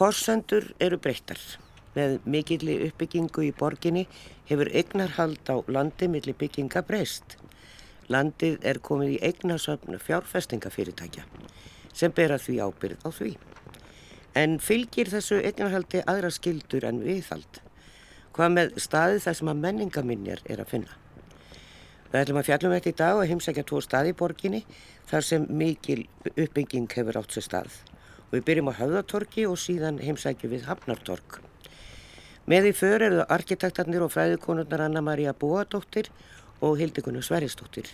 Forsöndur eru breyttar. Með mikilli uppbyggingu í borginni hefur eignarhald á landi millir bygginga breyst. Landið er komið í eignasöfnu fjárfestingafyrirtækja sem ber að því ábyrð á því. En fylgir þessu eignarhaldi aðra skildur en viðhald. Hvað með staðið þar sem að menningaminjar er að finna? Við ætlum að fjallum þetta í dag og heimsækja tvo staði í borginni þar sem mikil uppbygging hefur átt sér stað. Við byrjum á Höfðatorki og síðan heimsækju við Hafnartork. Með í för eru arkitektarnir og fræðikonurnar Anna-Maria Bóadóttir og Hildegunni Sveristóttir.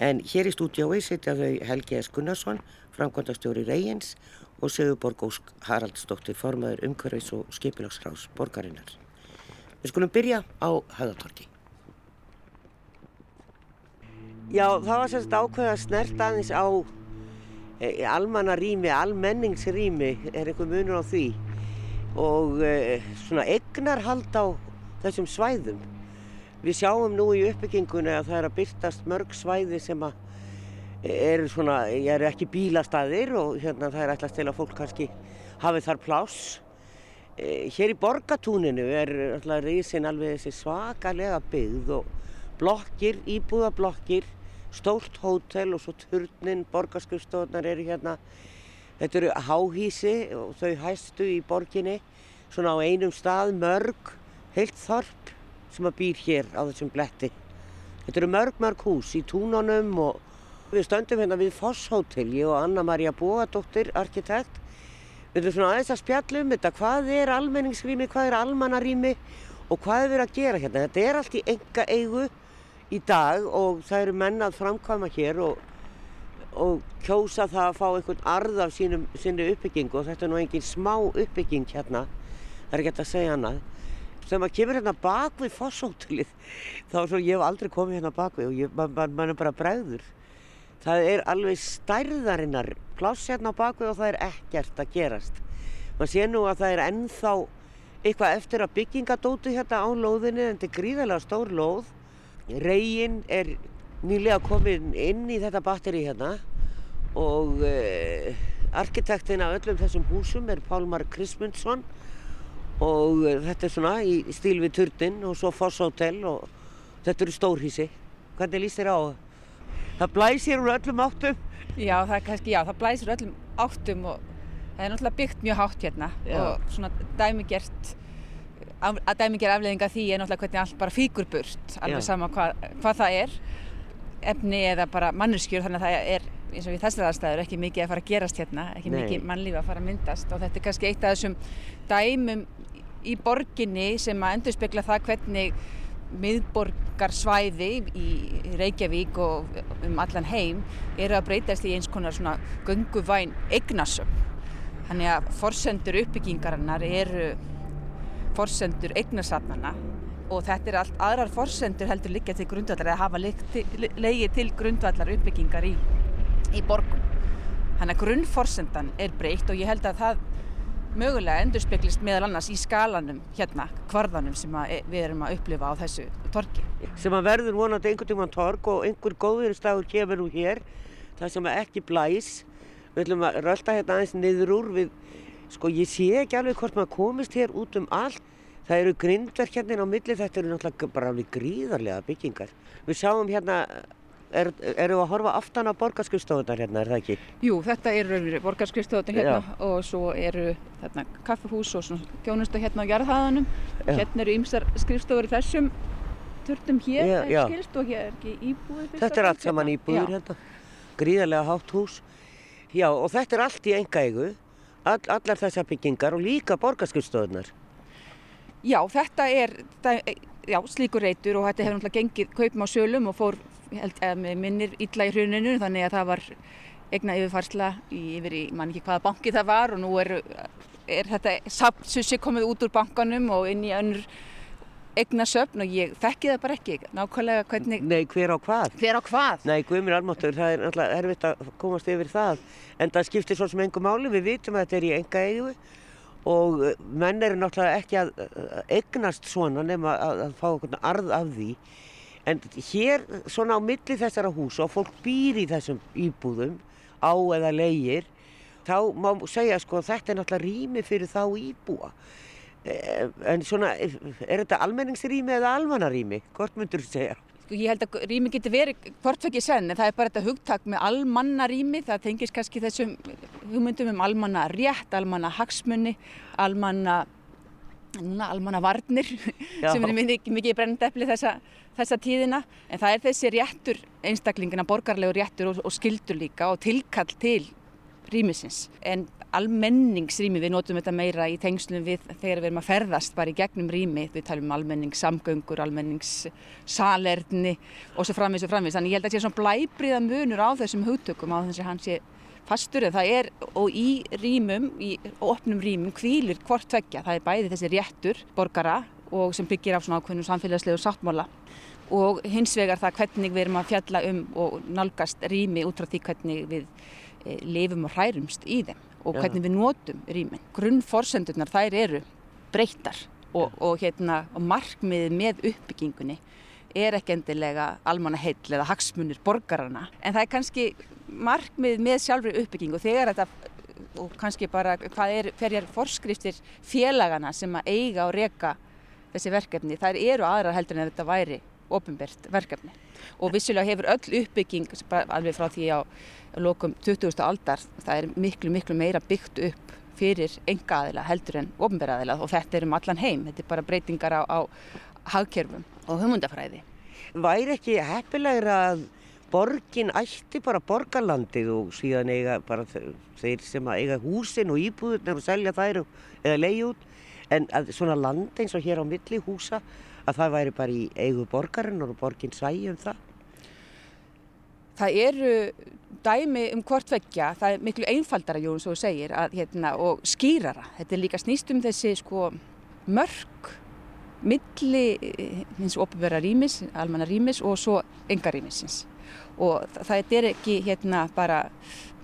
En hér í stúdjói sitja þau Helgi S. Gunnarsson, framkvæmdastjóri Reyjens og Sigurborg Ósk Haraldsdóttir, formaður umhverfis og skipilagsrás borgarinnar. Við skulum byrja á Höfðatorki. Já, það var sérst ákveð að snert aðeins á almannarými, almenningsrými er einhver munur á því og e, svona egnarhald á þessum svæðum. Við sjáum nú í uppbyggingunni að það er að byrtast mörg svæði sem að eru svona, ég er ekki bílastæðir og hérna það er ætlast til að fólk kannski hafi þar pláss. Hér í borgatúninu er alltaf risin alveg þessi svakalega byggð og blokkir, íbúðablokkir stórt hótel og svo turnin, borgarskrifstofunar eru hérna. Þetta eru háhísi og þau hæstu í borginni, svona á einum stað, mörg, heilt þorp sem að býr hér á þessum bletti. Þetta eru mörg, mörg hús í túnunum og við stöndum hérna við Fosshótel, ég og Anna-Maria Bóadóttir, arkitekt. Við erum svona aðeins að spjalla um þetta, hvað er almenningsrými, hvað er almannarými og hvað er verið að gera hérna. Þetta er allt í enga eigu í dag og það eru menna að framkvæma hér og, og kjósa það að fá einhvern arð af sínum, sinni uppbyggingu og þetta er nú engin smá uppbygging hérna, það er ekki að segja annað. Þegar maður kemur hérna bak við fossóttilið, þá er svo ég hef aldrei komið hérna bak við og ég, man, man, man er bara bregður. Það er alveg stærðarinnar pláss hérna bak við og það er ekkert að gerast. Man sé nú að það er ennþá eitthvað eftir að byggingadótu hérna á lóðinni en þetta er gríðarlega stór lóð Reygin er nýlega komin inn í þetta batteri hérna og uh, arkitektin af öllum þessum húsum er Pálmar Krismundsson og uh, þetta er svona í stíl við turnin og svo Foss Hotel og þetta eru stórhísi. Hvernig líst þér á það? Það blæsir úr öllum áttum. Já, það er kannski, já, það blæsir úr öllum áttum og það er náttúrulega byggt mjög hátt hérna já. og svona dæmigert að dæmingir afleðinga því er náttúrulega hvernig allt bara fíkur burt alveg sama hvað, hvað það er. Efni eða bara mannurskjur þannig að það er eins og við þessar aðstæður ekki mikið að fara að gerast hérna ekki Nei. mikið mannlífi að fara að myndast. Og þetta er kannski eitt af þessum dæmum í borginni sem að endur spekla það hvernig miðborgarsvæði í Reykjavík og um allan heim eru að breytast í eins konar svona gunguvæn eignasöm þannig að forsendur uppbyggingarinnar eru forsendur eignasafnana og þetta er allt aðrar forsendur heldur liggja til grundvallar eða hafa leiði til grundvallar uppbyggingar í, í borgum. Þannig að grunnforsendan er breykt og ég held að það mögulega endur speklist meðal annars í skalanum hérna, kvarðanum sem e, við erum að upplifa á þessu torki. Sem að verður vonandi einhvern tíma tork og einhver góðuristagur kemur úr hér, það sem ekki blæs. Við ætlum að rölda hérna aðeins niður úr við Sko ég sé ekki alveg hvort maður komist hér út um allt. Það eru grindverk hérna á milli, þetta eru náttúrulega bara alveg gríðarlega byggingar. Við sjáum hérna, er, eru að horfa aftan á borgarskristofunar hérna, er það ekki? Jú, þetta eru borgarskristofunar hérna Já. og svo eru þarna kaffehús og svona þjónustu hérna á jarðhæðanum. Já. Hérna eru ymsar skrifstofur í þessum törnum hér, Já. skilst, og hér er ekki íbúið. Þetta er allt saman íbúið hérna, gríðarlega hátt hús. Já, og þetta er allt í enga eigu all, allar þessar byggingar og líka borgarskjöldstofunar. Já, þetta er já, slíkur reytur og þetta hefur náttúrulega gengið kaupum á sölum og fór held, minnir illa í hruninu þannig að það var egna yfirfarsla yfir í mann ekki hvaða banki það var og nú er, er þetta sapsussi komið út úr bankanum og inn í önnur egna söfn og ég þekki það bara ekki nákvæmlega hvernig Nei, hver á hvað? Hver á hvað? Nei, guðmur almáttur, það er alltaf erfitt að komast yfir það en það skiptir svo sem engum máli, við vitum að þetta er í enga eigu og eh, menn eru náttúrulega ekki að egnast svona nema að, að fá okkur arð af því en hér svona á milli þessara hús og fólk býr í þessum íbúðum á eða leigir þá má segja sko þetta er náttúrulega rými fyrir þá íbúa. Eh, En svona, er þetta almenningsrými eða almannarými? Hvort myndur þú segja? Sko ég held að rými getur verið hvort ekki senn en það er bara þetta hugtak með almanna rými, það tengist kannski þessum hugmyndum um almanna rétt, almanna hagsmunni, almanna, núna almanna varnir Já. sem er mikið, mikið brendefli þessa, þessa tíðina en það er þessi réttur einstaklingina, borgarlegu réttur og, og skildur líka og tilkall til rýmisins en almenningsrými, við notum þetta meira í tengslum við þegar við erum að ferðast bara í gegnum rými, við talum um almenningssamgöngur, almenningssalerni og svo framvís og framvís, þannig ég held að sé svona blæbriða munur á þessum hugtökum á þess að hann sé fastur. En það er og í rýmum, í opnum rýmum kvílir hvort tveggja, það er bæði þessi réttur borgara og sem byggir á svona ákveðnum samfélagslegu sáttmála og hins vegar það hvernig við erum að fjalla um og nálgast rými út frá því hvernig við e, lifum og hrærumst í þeim og hvernig við notum rýmin. Grunnforsendurnar þær eru breyttar og, og, hérna, og markmiðið með uppbyggingunni er ekki endilega almanna heill eða hagsmunir borgarana en það er kannski markmið með sjálfri uppbyggingu þegar þetta og kannski bara hvað er hverjar forskriftir félagana sem að eiga og reka þessi verkefni þær eru aðrar heldur en þetta væri ofinbert verkefni. Og vissulega hefur öll uppbygging alveg frá því á lokum 20. aldar það er miklu miklu meira byggt upp fyrir enga aðila heldur en ofinbera aðila. Og þetta er um allan heim þetta er bara breytingar á, á hagkerfum og humundafræði Væri ekki heppilegra að borgin ætti bara borgarlandið og síðan eiga bara þe- þeir sem að eiga húsin og íbúðunar og selja þær og- eða leiði út? En að svona land eins og hér á milli húsa að það væri bara í eigu borgarinn og borgin sæi um það. Það eru dæmi um hvort veggja, það er miklu einfaldara og þú segir að, hérna, og skýrara. Þetta er líka snýst um þessi sko, mörk milli eh, hins opinvera rýmis, almanna rýmis og svo enga rýmisins. Og þa- það er ekki hérna bara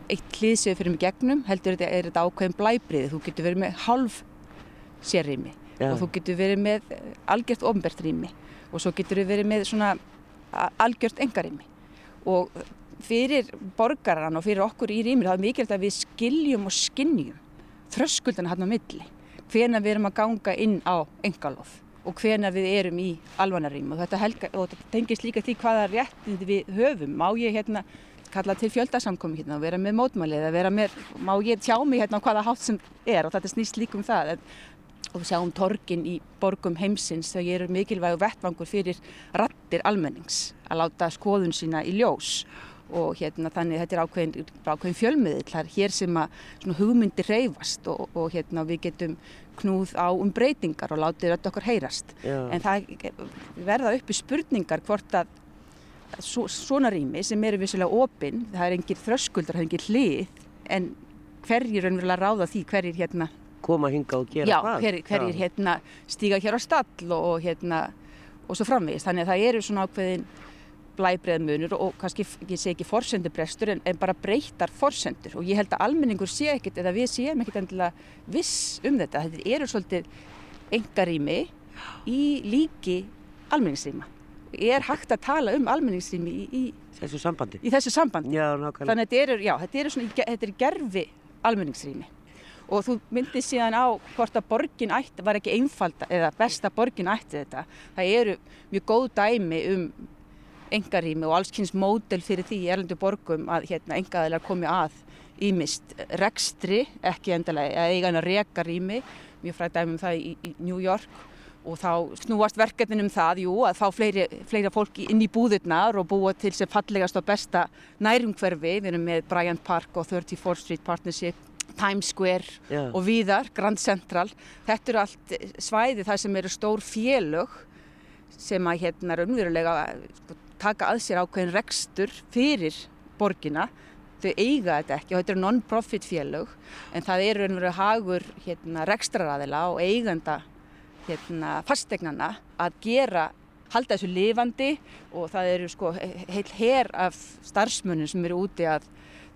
eitt hlýðsögur fyrir mig gegnum, heldur þetta er þetta ákveðin blæbriði. Þú getur verið með hálf sérrými Já. og þú getur verið með eh, algjört ofnbært rými. Og svo getur verið með svona algjört engarými og fyrir borgaran og fyrir okkur í rýmir það er mikilvægt að við skiljum og skinnjum þröskuldana hann á milli. Hvena við erum að ganga inn á engalof og hvena við erum í alvanarým og þetta, helga, og þetta tengist líka því hvaða réttindi við höfum. Má ég hérna kalla til fjöldasamkomi hérna og vera með mótmæli eða vera með, má ég tjá mig hérna á hvaða hátt sem er? Og þetta snýst líka um það en, og við sjáum torgin í borgum heimsins þau eru mikilvægu vettvangur fyrir rattir almennings að láta skoðun sína í ljós og hérna þannig þetta er ákveðin, ákveðin fjölmiðill það er hér sem að svona, hugmyndir reyfast og, og hérna við getum knúð á um breytingar og látið öll okkar heyrast Já. en það verða uppi spurningar hvort að svo, svona rými sem eru vissulega opinn, það er engin þröskuldar, það er engin hlið en hverjir raunverulega ráða því hverjir hérna Koma hinga og gera Já, hvað? hver, hverjir hérna stíga hér á stall og, og hérna og svo framvegist. Þannig að það eru svona ákveðin blæbreðmunur og kannski, ég segi ekki forsendubrestur en, en bara breytar forsendur og ég held að almenningur sé ekkit eða við séum ekkit endilega viss um þetta. Þetta eru svolítið engarými í líki almenningsrýma. Er hægt að tala um almenningsrými í, í, Þessu sambandi. í þessu sambandi? Já. Þannig að þetta eru, já, þetta eru svona, þetta er gerfi almenningsrými. Og þú myndir síðan á hvort að borgin ætti, var ekki einfalda, eða besta borgin ætti þetta. Það eru mjög góð dæmi um engarými og allskynns módel fyrir því í erlendu borgum að hérna, engaðilega komi að ímist rekstri, ekki endalega, eða eiga hann að reka rými, mjög fræð dæmi um það í, í New York og þá snúast verkefnin um það, jú, að fá fleiri, fleira fólki inn í búðirnar og búa til sem fallegast og besta nærumhverfi. Við erum með Bryant Park og 34th Street Partnership, Times Square Já. og víðar, Grand Central. Þetta eru allt svæði þar sem eru stór félög sem að hérna raunverulega sko, taka að sér ákveðin rekstur fyrir borgina. Þau eiga þetta ekki og þetta eru non-profit félög en það eru raunverulega hagur hérna, rekstraraðila og eiganda hérna, fastegnana að gera, halda þessu lifandi og það eru sko heil her af starfsmunum sem eru úti að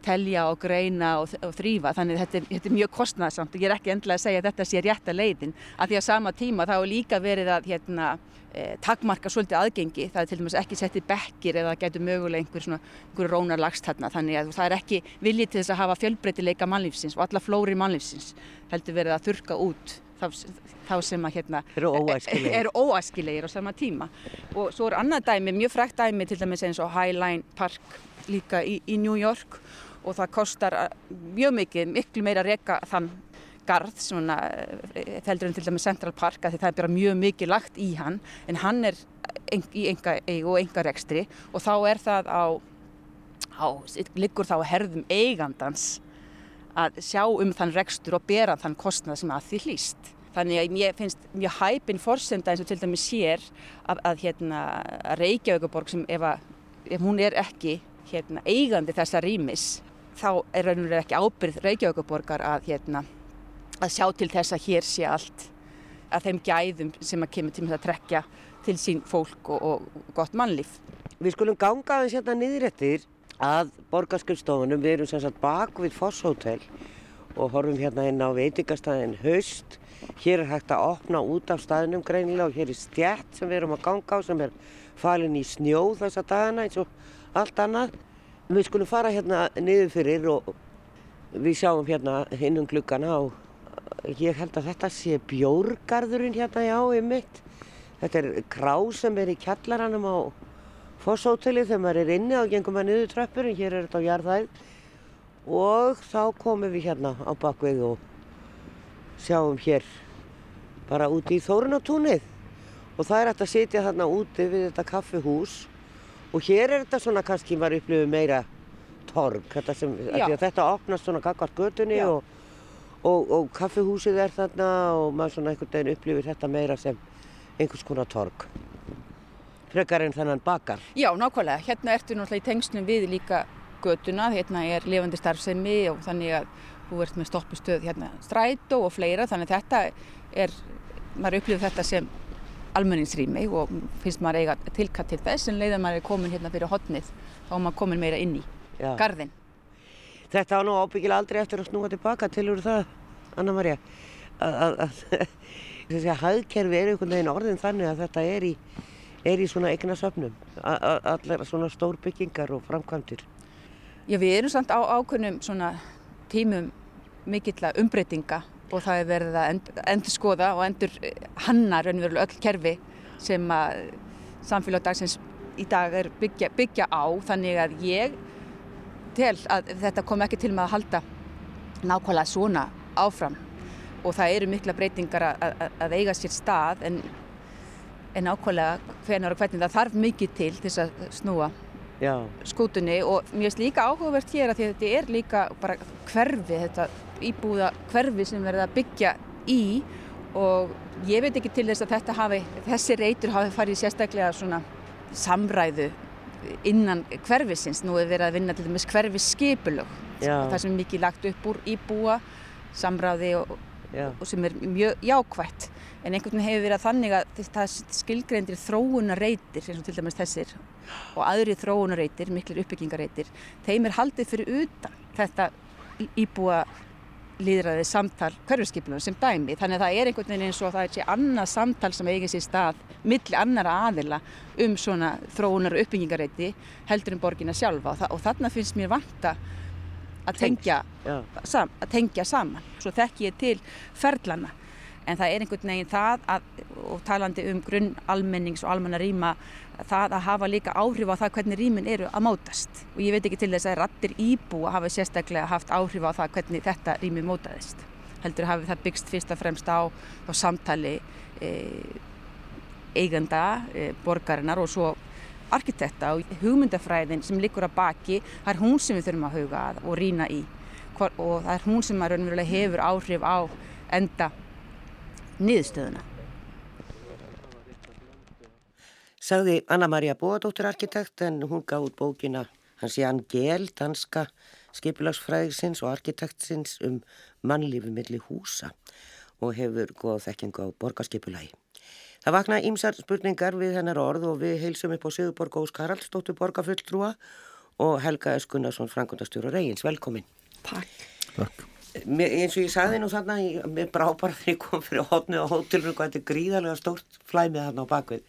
telja og greina og, og þrýfa þannig þetta er, þetta er mjög kostnæðsamt og ég er ekki endilega að segja að þetta sé rétta leiðin. Að því að sama tíma þá er líka verið að hérna, eh, takmarka svolítið aðgengi. Það er til dæmis ekki settið bekkir eða getur mögulega einhver svona einhver rónar lagst þarna. Þannig að það er ekki viljið til þess að hafa fjölbreytileika mannlífsins og alla flóri mannlífsins heldur verið að þurka út þá, sem að hérna eru óæskilegir. eru óæskilegir á sama tíma. Og svo er annað dæmi, mjög frækt dæmi til dæmis eins og Highline Park líka í, í New York og það kostar uh, mjög mikið, miklu meira að reyka þann garð svona feldur en til dæmis Central Park að það er bara mjög mikið lagt í hann en hann er en, í enga eig og enga rekstri og þá er það á, á liggur þá að herðum eigandans að sjá um þann rekstur og bera þann kostnað sem að því hlýst. Þannig að ég finnst mjög hæpinn fórsenda eins og til dæmis sér að, að, hérna, að Reykjavíkuborg sem ef, að, ef hún er ekki hérna, eigandi þessa rýmis þá er raunverulega ekki ábyrð Reykjavíkuborgar að, hérna, að sjá til þess að hér sé allt að þeim gæðum sem að kemur til að trekja til sín fólk og, og gott mannlíf. Við skulum ganga aðeins hérna niður eftir að borgarskjöldstofunum. Við erum sagt bak við Fosshótel og horfum hérna inn á veitingastæðin Haust. Hér er hægt að opna út af staðinum greinilega og hér er stjætt sem við erum að ganga á sem er falin í snjó þessa dagana eins og allt annað. Við skulum fara hérna niður fyrir og við sjáum hérna hinn um gluggana og ég held að þetta sé bjórgarðurinn hérna já, ég mitt. Þetta er krá sem er í kjallaranum á Fosshóteli þegar maður er inni og gengum maður niður tröppur en hér er þetta á jarðæð og þá komum við hérna á bakvið og sjáum hér bara úti í Þórunatúnið og það er hægt að sitja þarna úti við þetta kaffihús og hér er þetta svona kannski maður upplifið meira torg þetta, sem, þetta opnast svona kakvart götunni og, og, og kaffihúsið er þarna og maður svona einhvern veginn upplifið þetta meira sem einhvers konar torg frekar en þannan bakar. Já, nákvæmlega. Hérna ertu náttúrulega í tengslum við líka götuna. Hérna er lifandi starfsemi og þannig að þú ert með stoppustöð hérna strætó og fleira. Þannig að þetta er, maður upplifir þetta sem almenningsrými og finnst maður eiga tilkatt til þess en leiðan maður er komin hérna fyrir hodnið þá er maður komin meira inn í Já. garðin. Þetta á nú ábyggilega aldrei eftir að snúa tilbaka til úr það, Anna Maria, að þessi að hagkerfi er einhvern veginn orðin þannig að þetta er í er í svona eignasöfnum, allar svona stór byggingar og framkvæmdir. Já, við erum samt á ákveðnum svona tímum mikill að umbreytinga og það er verið að end, endur skoða og endur hanna raunverulega öll kerfi sem að samfélag dagsins í dag er byggja, byggja á. Þannig að ég tel að þetta kom ekki til með að halda nákvæmlega svona áfram. Og það eru mikla breytingar að, að, að eiga sér stað en en ákvæmlega hvernig og hvernig það þarf mikið til til að snúa Já. skútunni. Og mér finnst líka áhugavert hér að þetta er líka bara hverfi, þetta íbúða hverfi sem verður að byggja í og ég veit ekki til þess að þetta hafi, þessi reytur hafi farið sérstaklega svona samræðu innan hverfisins, nú er verið að vinna til dæmis hverfis skipulög og það sem er mikið lagt upp úr íbúa samræði og, og sem er mjög jákvætt. En einhvern veginn hefur verið að þannig að það skilgreindir þróunarreitir eins og til dæmis þessir og aðri þróunarreitir, miklir uppbyggingarreitir þeim er haldið fyrir utan þetta íbúa líðræðið samtal hverfskiplunar sem dæmi. Þannig að það er einhvern veginn eins og það er sé annað samtal sem eigin sér stað milli annara aðila um svona þróunar og uppbyggingareiti heldur um borgina sjálfa. Og, og þarna finnst mér vanta að tengja, sam, að tengja saman. Svo þekk ég til ferlana en það er einhvern veginn það að, og talandi um grunn almennings og almenna rýma það að hafa líka áhrif á það hvernig rýmin eru að mótast. Og ég veit ekki til þess að rattir íbúa hafa sérstaklega haft áhrif á það hvernig þetta rými mótaðist. Heldur hafi það byggst fyrst og fremst á, á samtali e, eiganda e, borgarinnar og svo arkitekta og hugmyndafræðin sem likur að baki. Það er hún sem við þurfum að huga að og rýna í. Og það er hún sem að raunverulega hefur áhrif á enda niðurstöðuna. Sagði Anna-Maria Bóadóttir arkitekt en hún gaf út bókina hans Jan Gehl, danska skipilagsfræðisins og arkitektsins um mannlífi millir húsa og hefur góð þekkingu á borgarskipulagi. Það vakna ímsar spurningar við hennar orð og við heilsum upp á Sigurborg Ós Karalsdóttur borgarfulltrúa og Helga Eskunnarsson, Frankundastjóru Reyils. Velkomin. Takk. Takk. Mér, eins og ég sagði nú þarna, mér brá bara þegar ég kom fyrir hótnu á hótelinu hvað þetta er gríðarlega stórt flæmið þarna á bakvið.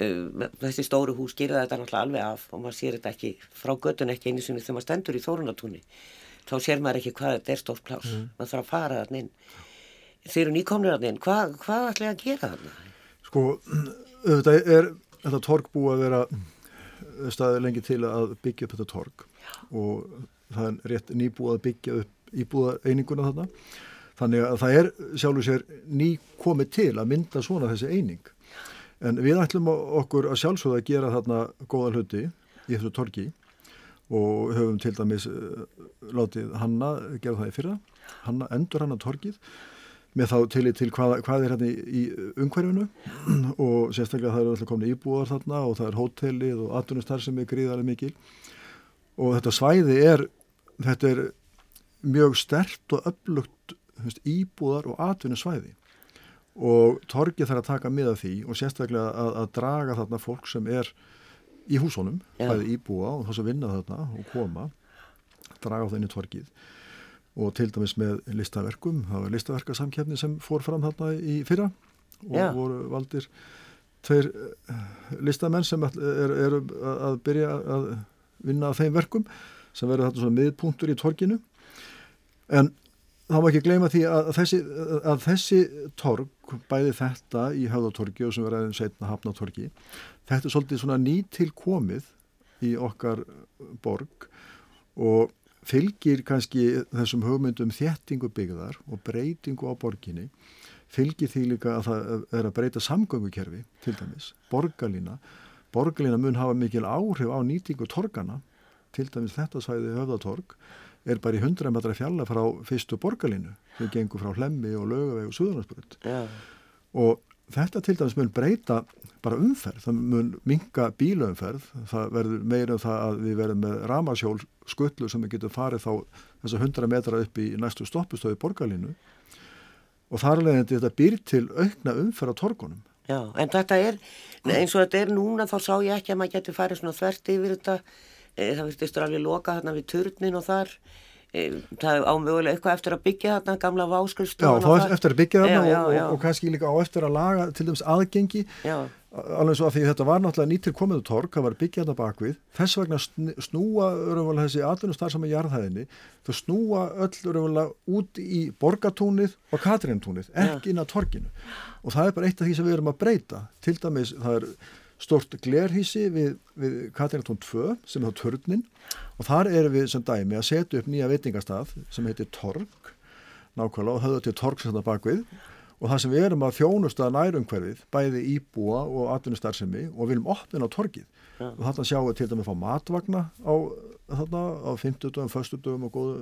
Uh, þessi stóru hús gerir þetta náttúrulega alveg af og maður sér þetta ekki frá göttun ekki einu sinni þegar maður stendur í þórunatúni. Þá sér maður ekki hvað þetta er stórt plás. Mm. Maður þarf að fara þarna inn. Þeir eru nýkomnir þarna inn. Hva, hvað ætla ég að gera þarna? Sko, auðvitað er þetta torg búið að vera staðið lengi til að byggja upp þetta torg og það er rétt nýbúið að byggja upp íbúða eininguna þarna. Þannig að það er sjálfur sér ný komið til að mynda svona þessi eining. En við ætlum okkur að sjálfsögða að gera þarna góða hluti í þessu torgi og höfum til dæmis uh, látið Hanna gera það í fyrra. Hanna endur Hanna torgið með þá til til hvað, hvað er hérna í umhverfinu og sérstaklega það eru alltaf komin íbúðar þarna og það er hótelið og atvinnustar sem er gríðarlega mikil og þetta svæði er, þetta er mjög stert og öflugt veist, íbúðar og atvinnusvæði. Og torgið þarf að taka miða því og sérstaklega að, að draga þarna fólk sem er í húsónum, bæði íbúa og þá sem vinna þarna og koma, draga á þenni torgið. Og til dæmis með listaverkum, það var listaverkasamkjefni sem fór fram þarna í fyrra og Já. voru valdir tveir listamenn sem eru er að byrja að vinna á þeim verkum sem verður þarna svona miðpunktur í torginu en þá má ekki gleyma því að þessi, að þessi torg, bæði þetta í höfðatorgi og sem verður aðeins setna hafnatorgi, þetta er svolítið svona nýtilkomið í okkar borg og fylgir kannski þessum hugmyndum þéttingu byggðar og breytingu á borginni. Fylgir því líka að það er að breyta samgöngukerfi til dæmis, borgarlína. Borgarlína mun hafa mikil áhrif á nýtingu torgana til dæmis þetta svæði höfðatorg er bara í 100 metra fjalla frá fyrstu borgarlínu. Sem gengur frá Hlemmi og Lögaveg og Suðurlandsbrönd og þetta til dæmis mun breyta bara umferð, það mun minga bílaumferð, það verður meira um það að við verðum með ramasjól skullu sem við getum farið þá þess að 100 metra upp í næstu stoppustöði borgarlínu. Og þar leðandi þetta býr til aukna umferð á torgunum. Já, en þetta er, eins og þetta er núna þá sá ég ekki að maður getur farið svona þvert yfir þetta, það virðist alveg loka þarna við turnin og þar. Eh, það á mögulega eitthvað eftir að byggja þarna gamla váskurstofan Já, þá eftir að byggja þarna já, já, já. Og, og kannski líka á eftir að laga til dæmis aðgengi. Alveg svo að því þetta var náttúrulega nýttir komiðu tork að vera byggja þarna bakvið þess vegna snúa örumvöla þessi atvinnustar sem er jarðhæðinni. Þau snúa öll örumvöla út í borgatúnið og katrintúnið ekki inn á torkinu og það er bara eitt af því sem við erum að breyta. Til dæmis það er stort glerhísi við, við Katrinatón 2 sem er á törnin og þar erum við sem dæmi að setja upp nýja veitingastaf sem heitir Torg nákvæmlega og höfðu til Torg sem þetta bakvið og það sem við erum að þjónusta nærumhverfið bæði íbúa og atvinnustarðsemi og við viljum opna á Torgið ja. og þarna sjáum við til dæmi að fá matvagna á, þarna, á 50 dögum, 1. dögum og góðu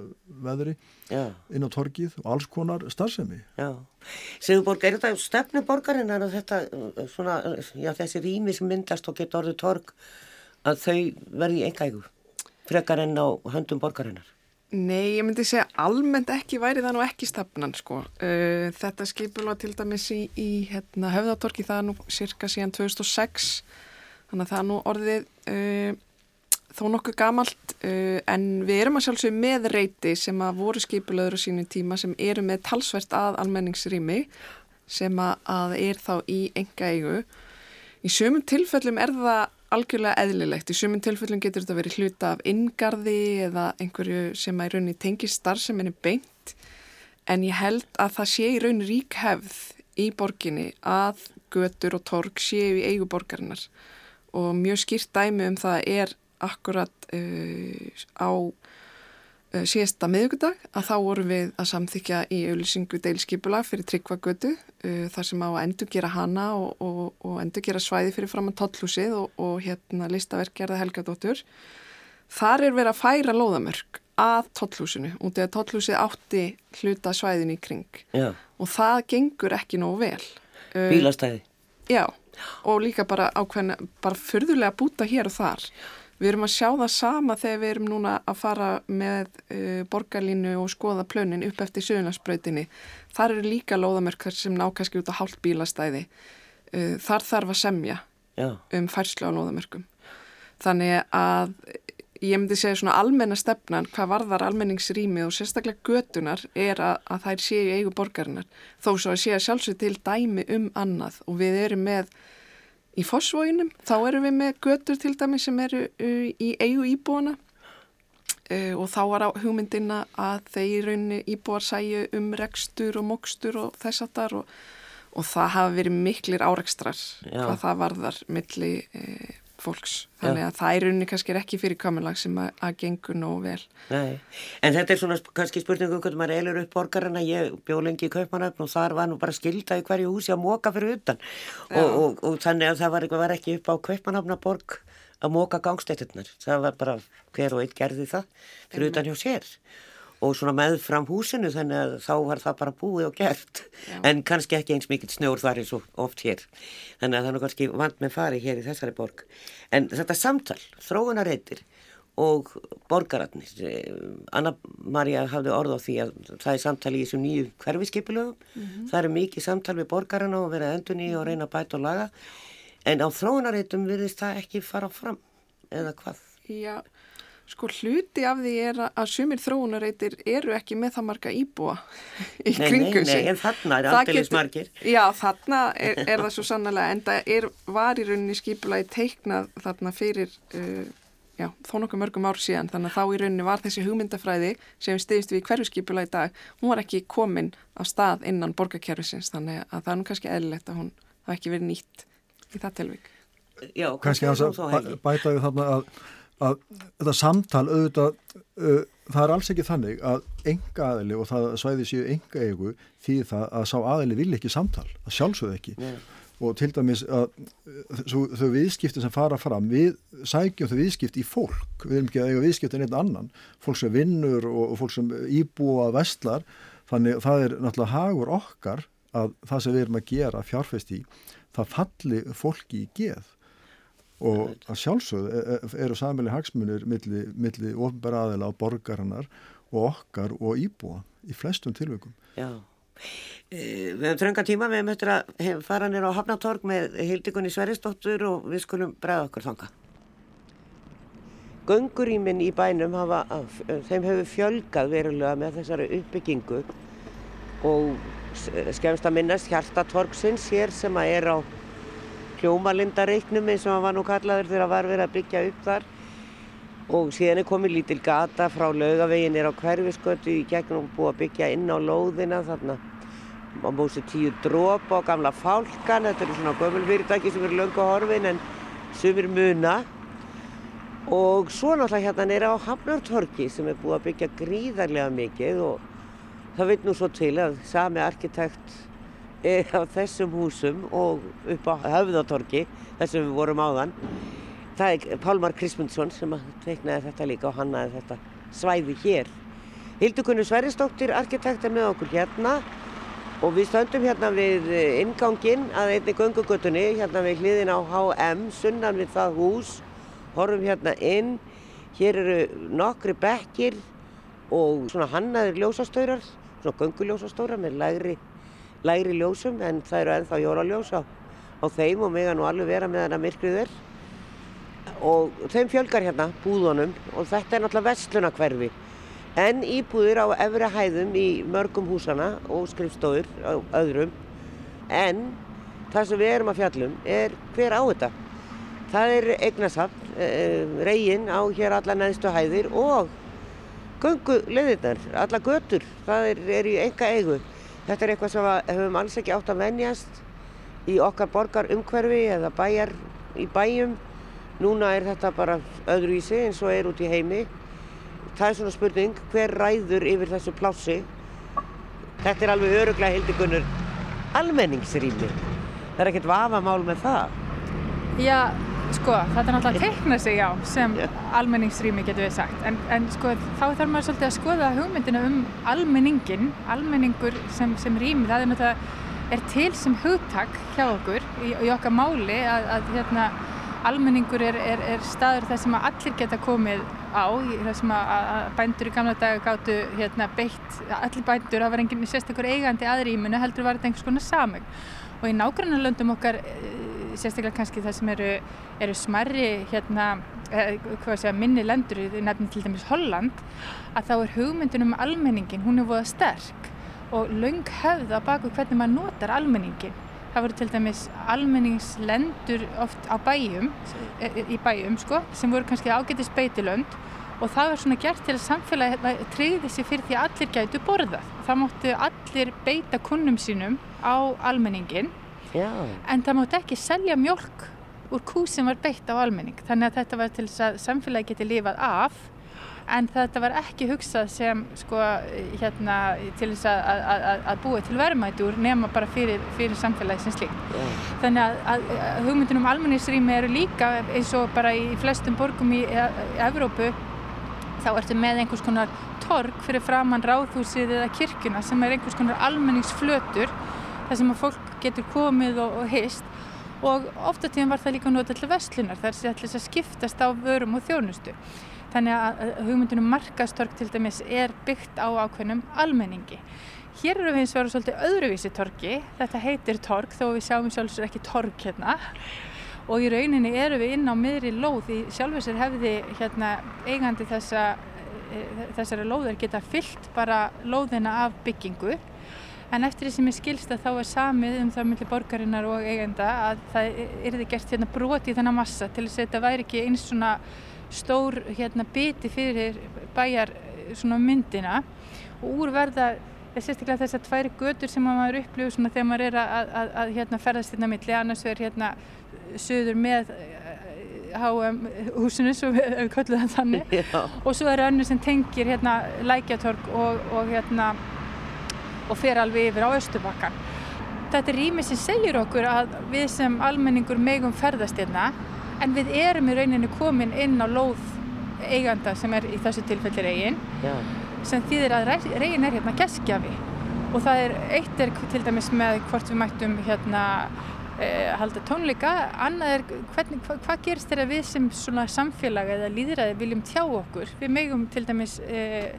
veðri ja. inn á torgið og alls konar starfsemi. Já. Sigurborg, er þetta stefnuborgarinn að þetta, svona, já, þessi rými sem myndast og getur orðið torg að þau verði engægu frekar enn á höndum borgarinnar? Nei, ég myndi segja almennt ekki væri það nú ekki stefnan sko. Uh, þetta skipula til dæmis í, í hérna, höfðatorki það nú cirka síðan 2006 þannig að það nú orðið uh, þó nokkuð gamalt uh, en við erum að sjálfsögja með reyti sem að voru skipulöður á sínum tíma sem eru með talsvert að almenningsrými sem að er þá í enga eigu. Í sömum tilfellum er það algjörlega eðlilegt. Í sömum tilfellum getur þetta verið hluta af ingarði eða einhverju sem að í rauninni tengir starf sem henni beint en ég held að það sé í rauninni rík hefð í borginni að götur og torg séu í eigu borgarinnar og mjög skýrt dæmi um það er akkurat uh, á síðasta miðugudag að þá vorum við að samþykja í auðlýsingu deilskipula fyrir tryggvagötu uh, þar sem á að endur gera hana og, og, og endur gera svæði fyrir fram að tottlúsið og, og hérna listaverkgerða Helgadóttur. Þar er verið að færa lóðamörk að tottlúsinu út eða tottlúsið átti hluta svæðin í kring Já. og það gengur ekki nógu vel. Uh, Bílastæði? Já og líka bara ákveðin bara fyrðulega búta hér og þar við erum að sjá það sama þegar við erum núna að fara með uh, borgarlínu og skoða plönin upp eftir sögurnarspröytinni þar eru líka lóðamörkar sem ná kannski út á hálf bílastæði. Uh, þar þarf að semja Já. um færslu á lóðamörkum. Þannig að ég myndi segja svona almenna stefnan hvað varðar almenningsrými og sérstaklega götunar er að, að þær séu eigu borgarinnar. Þó svo að séu sjálfsög til dæmi um annað og við erum með í fósvóinum, þá erum við með götur til dæmi sem eru uh, í eigu íbúana uh, og þá var á hugmyndina að þeir raunni íbúar sæju um rekstur og mokstur og þess að þar og, og það hafa verið miklir árekstrar hvað það varðar milli uh, fólks. Þannig að það er unni kannski ekki fyrir kamerlag sem að, að gengur nógu vel. Nei, en þetta er svona kannski spurningum hvernig maður eilur upp borgarina. Ég bjó lengi í Kaupmannöfn og þar var nú bara skilda í hverju húsi að móka fyrir utan. Og, og, og þannig að það var, var ekki upp á Kaupmannöfnaborg að móka gangstétturnar. Það var bara hver og einn gerði það fyrir utan hjá sér og svona með fram húsinu þannig að þá var það bara búið og gert Já. en kannski ekki eins mikill snjór þar eins og oft hér þannig að það er kannski vant með fari hér í þessari borg en þetta samtal, þróunarreitir og borgaratnir eh, Anna-Maria hafði orð á því að það er samtal í þessum nýju hverfiskipilögum mm -hmm. það er mikið samtal við borgarana og verið endunni og reyna bæt og laga en á þróunarreitum virðist það ekki fara fram eða hvað? Já Sko hluti af því er að sumir þróunareitir eru ekki með það marga íbúa í nei, kringu sig. Nei, nei, en þarna er alldeles margir. Já, þarna er, er það svo sannlega, en það er, var í rauninni skipulagi teiknað þarna fyrir uh, já, þó nokkuð mörgum ár síðan, þannig að þá í rauninni var þessi hugmyndafræði sem stiðist við í hverju skipulagi í dag, hún var ekki komin á stað innan borgarkerfisins, þannig að það er nú kannski eðlilegt að hún hafa ekki verið nýtt í það tilvík. Já, kannski að bæta við þarna að að þetta samtal auðvitað uh, það er alls ekki þannig að enga aðili og það svæði séu enga eigu því það að sá aðili vil ekki samtal að sjálfsögðu ekki. Nei. og til dæmis að svo, þau viðskipti sem fara fram við sækjum þau viðskipti í fólk. Við erum ekki að eiga viðskipti en einn annan. Fólk sem vinnur og, og fólk sem íbúa vestlar þannig það er náttúrulega hagur okkar að það sem við erum að gera fjárfæst í það falli fólki í geð og að sjálfsögðu e, e, eru samili hagsmunir milli, milli ofnbæra aðeila á borgarinnar og okkar og íbúa í flestum tilveikum. Já, e, við hefum trönga tíma, við hefum eftir að fara nýra á Hafnatorg með Hildikunni Sveristóttur og við skulum bregða okkur þanga. Gönguríminn í bænum hafa, þeim hefur fjölgað verulega með þessari uppbyggingu og skemst að minnast hjartatorgsins hér sem að er á hljómalindareiknum eins og hann var nú kallaður þegar það var verið að byggja upp þar. Og síðan er komið lítil gata frá laugavegin er á hverfiskötu í gegnum og búið að byggja inn á lóðina þarna. Á músi tíu dróp á gamla fálkan þetta eru svona gömulfyrirtæki sem eru löngu horfin en sumir muna. Og svo náttúrulega hérna er á Hafnartorki sem er búið að byggja gríðarlega mikið og það veit nú svo til að sami arkitekt á þessum húsum og upp á höfðatorki þessum við vorum áðan. Það er Pálmar Krismundsson sem teiknaði þetta líka og hannaði þetta svæði hér. Hildukunni Sveristóttir arkitekt er með okkur hérna. Og við stöndum hérna við ingangin að einni göngugutunni hérna við hliðin á HM sunnan við það hús. Horfum hérna inn. Hér eru nokkri bekkir og svona hannaðir ljósastöyrar svona gönguljósastóra með lægri læri ljósum en það eru ennþá jólaljós á, á þeim og að nú alveg vera með þennan myrkrið er. Og þeim fjölgar hérna búðunum og þetta er náttúrulega vestlunakverfi en íbúðir á efri hæðum í mörgum húsana og skrifstofur á öðrum. En það sem við erum að fjallum er hver á þetta. Það er eignasafn, e, eh, reygin á hér alla neðstu hæðir og gungu leðirnar, alla götur það er, er í enga eigu Þetta er eitthvað sem við hefum alls ekki átt að venjast í okkar borgar umhverfi eða bæjar í bæjum. Núna er þetta bara öðruvísi eins og er út í heimi. Það er svona spurning, hver ræður yfir þessu plássi? Þetta er alveg öruglega hildikunur almenningsrými. Það er ekkert vafamál með það. Já, Sko, þetta er náttúrulega að teikna sig á sem yeah. almenningsrými getur við sagt en, en sko þá þarf maður svolítið að skoða hugmyndina um almenningin almenningur sem, sem rými það er náttúrulega er til sem hugtak hjá okkur í, í okkar máli að, að hérna, almenningur er, er, er staður þar sem allir geta komið á þar sem að, að bændur í gamla dag gáttu hérna, beitt, allir bændur það var enginn sérstakur eigandi aðrýminu heldur var þetta einhvers konar sameg og í nágrannarlöndum okkar sérstaklega kannski það sem eru, eru smarri hérna, eh, segja, minni lendur, nefnir til dæmis Holland, að þá er hugmyndin um almenningin, hún er voða sterk og laung hefð á baku hvernig maður notar almenningin. Það voru til dæmis almenningslendur oft á bæjum, í bæjum sko, sem voru kannski ágætið speitilönd og það var svona gert til að samfélagi treyði sér fyrir því að allir gætu borðað. Það móttu allir beita kunnum sínum á almenningin Já. en það móttu ekki selja mjölk úr kú sem var beitt á almenning. Þannig að þetta var til þess að samfélagi geti lifað af en þetta var ekki hugsað sem sko hérna til þess að, að, að búa til verðmætur nema bara fyrir, fyrir samfélagi sem slíkt. Já. Þannig að, að hugmyndunum almenningsrými eru líka eins og bara í flestum borgum í, í Evrópu þá ertu með einhvers konar torg fyrir framann ráðhúsið eða kirkuna sem er einhvers konar almenningsflötur þar sem að fólk getur komið og, og hist. Og ofta tíðan var það líka notað til vestlunar þar sem ætlis að skiptast á vörum og þjónustu. Þannig að hugmyndunum markastorg til dæmis er byggt á ákveðnum almenningi. Hér eru við eins og verið svolítið öðruvísi torgi, þetta heitir torg þó við sjáum sjálfsögur ekki torg hérna. Og í rauninni eru við inn á miðri lóð. Í sjálfur sér hefði hérna, eigandi þessa, þessari lóðar geta fyllt bara lóðina af byggingu en eftir því sem ég skilst að þá er samið um það millir borgarinnar og eigenda að það erði gert hérna broti í þennan massa til þess að þetta væri ekki eins svona stór hérna biti fyrir bæjar svona myndina. Og úr verða sérstaklega þessar tværi götur sem maður upplifur svona þegar maður er að, að, að hérna ferðast hérna milli. Annars er hérna söður með HM húsinu svo við, við köllum það þannig. Já. og svo er önnur sem tengir hérna lækjatorg og, og hérna og fer alveg yfir á Östubakkan. Þetta er rými sem segir okkur að við sem almenningur megum ferðast hérna en við erum í rauninni komin inn á lóð eiganda sem er í þessu tilfelli reygin sem þýðir að reygin er hérna geskjafi og það er eitt er til dæmis með hvort við mættum hérna halda tónleika, annað er hvernig, hva, hvað gerist þegar við sem svona samfélag eða líðræði viljum tjá okkur? Við megum til dæmis eh,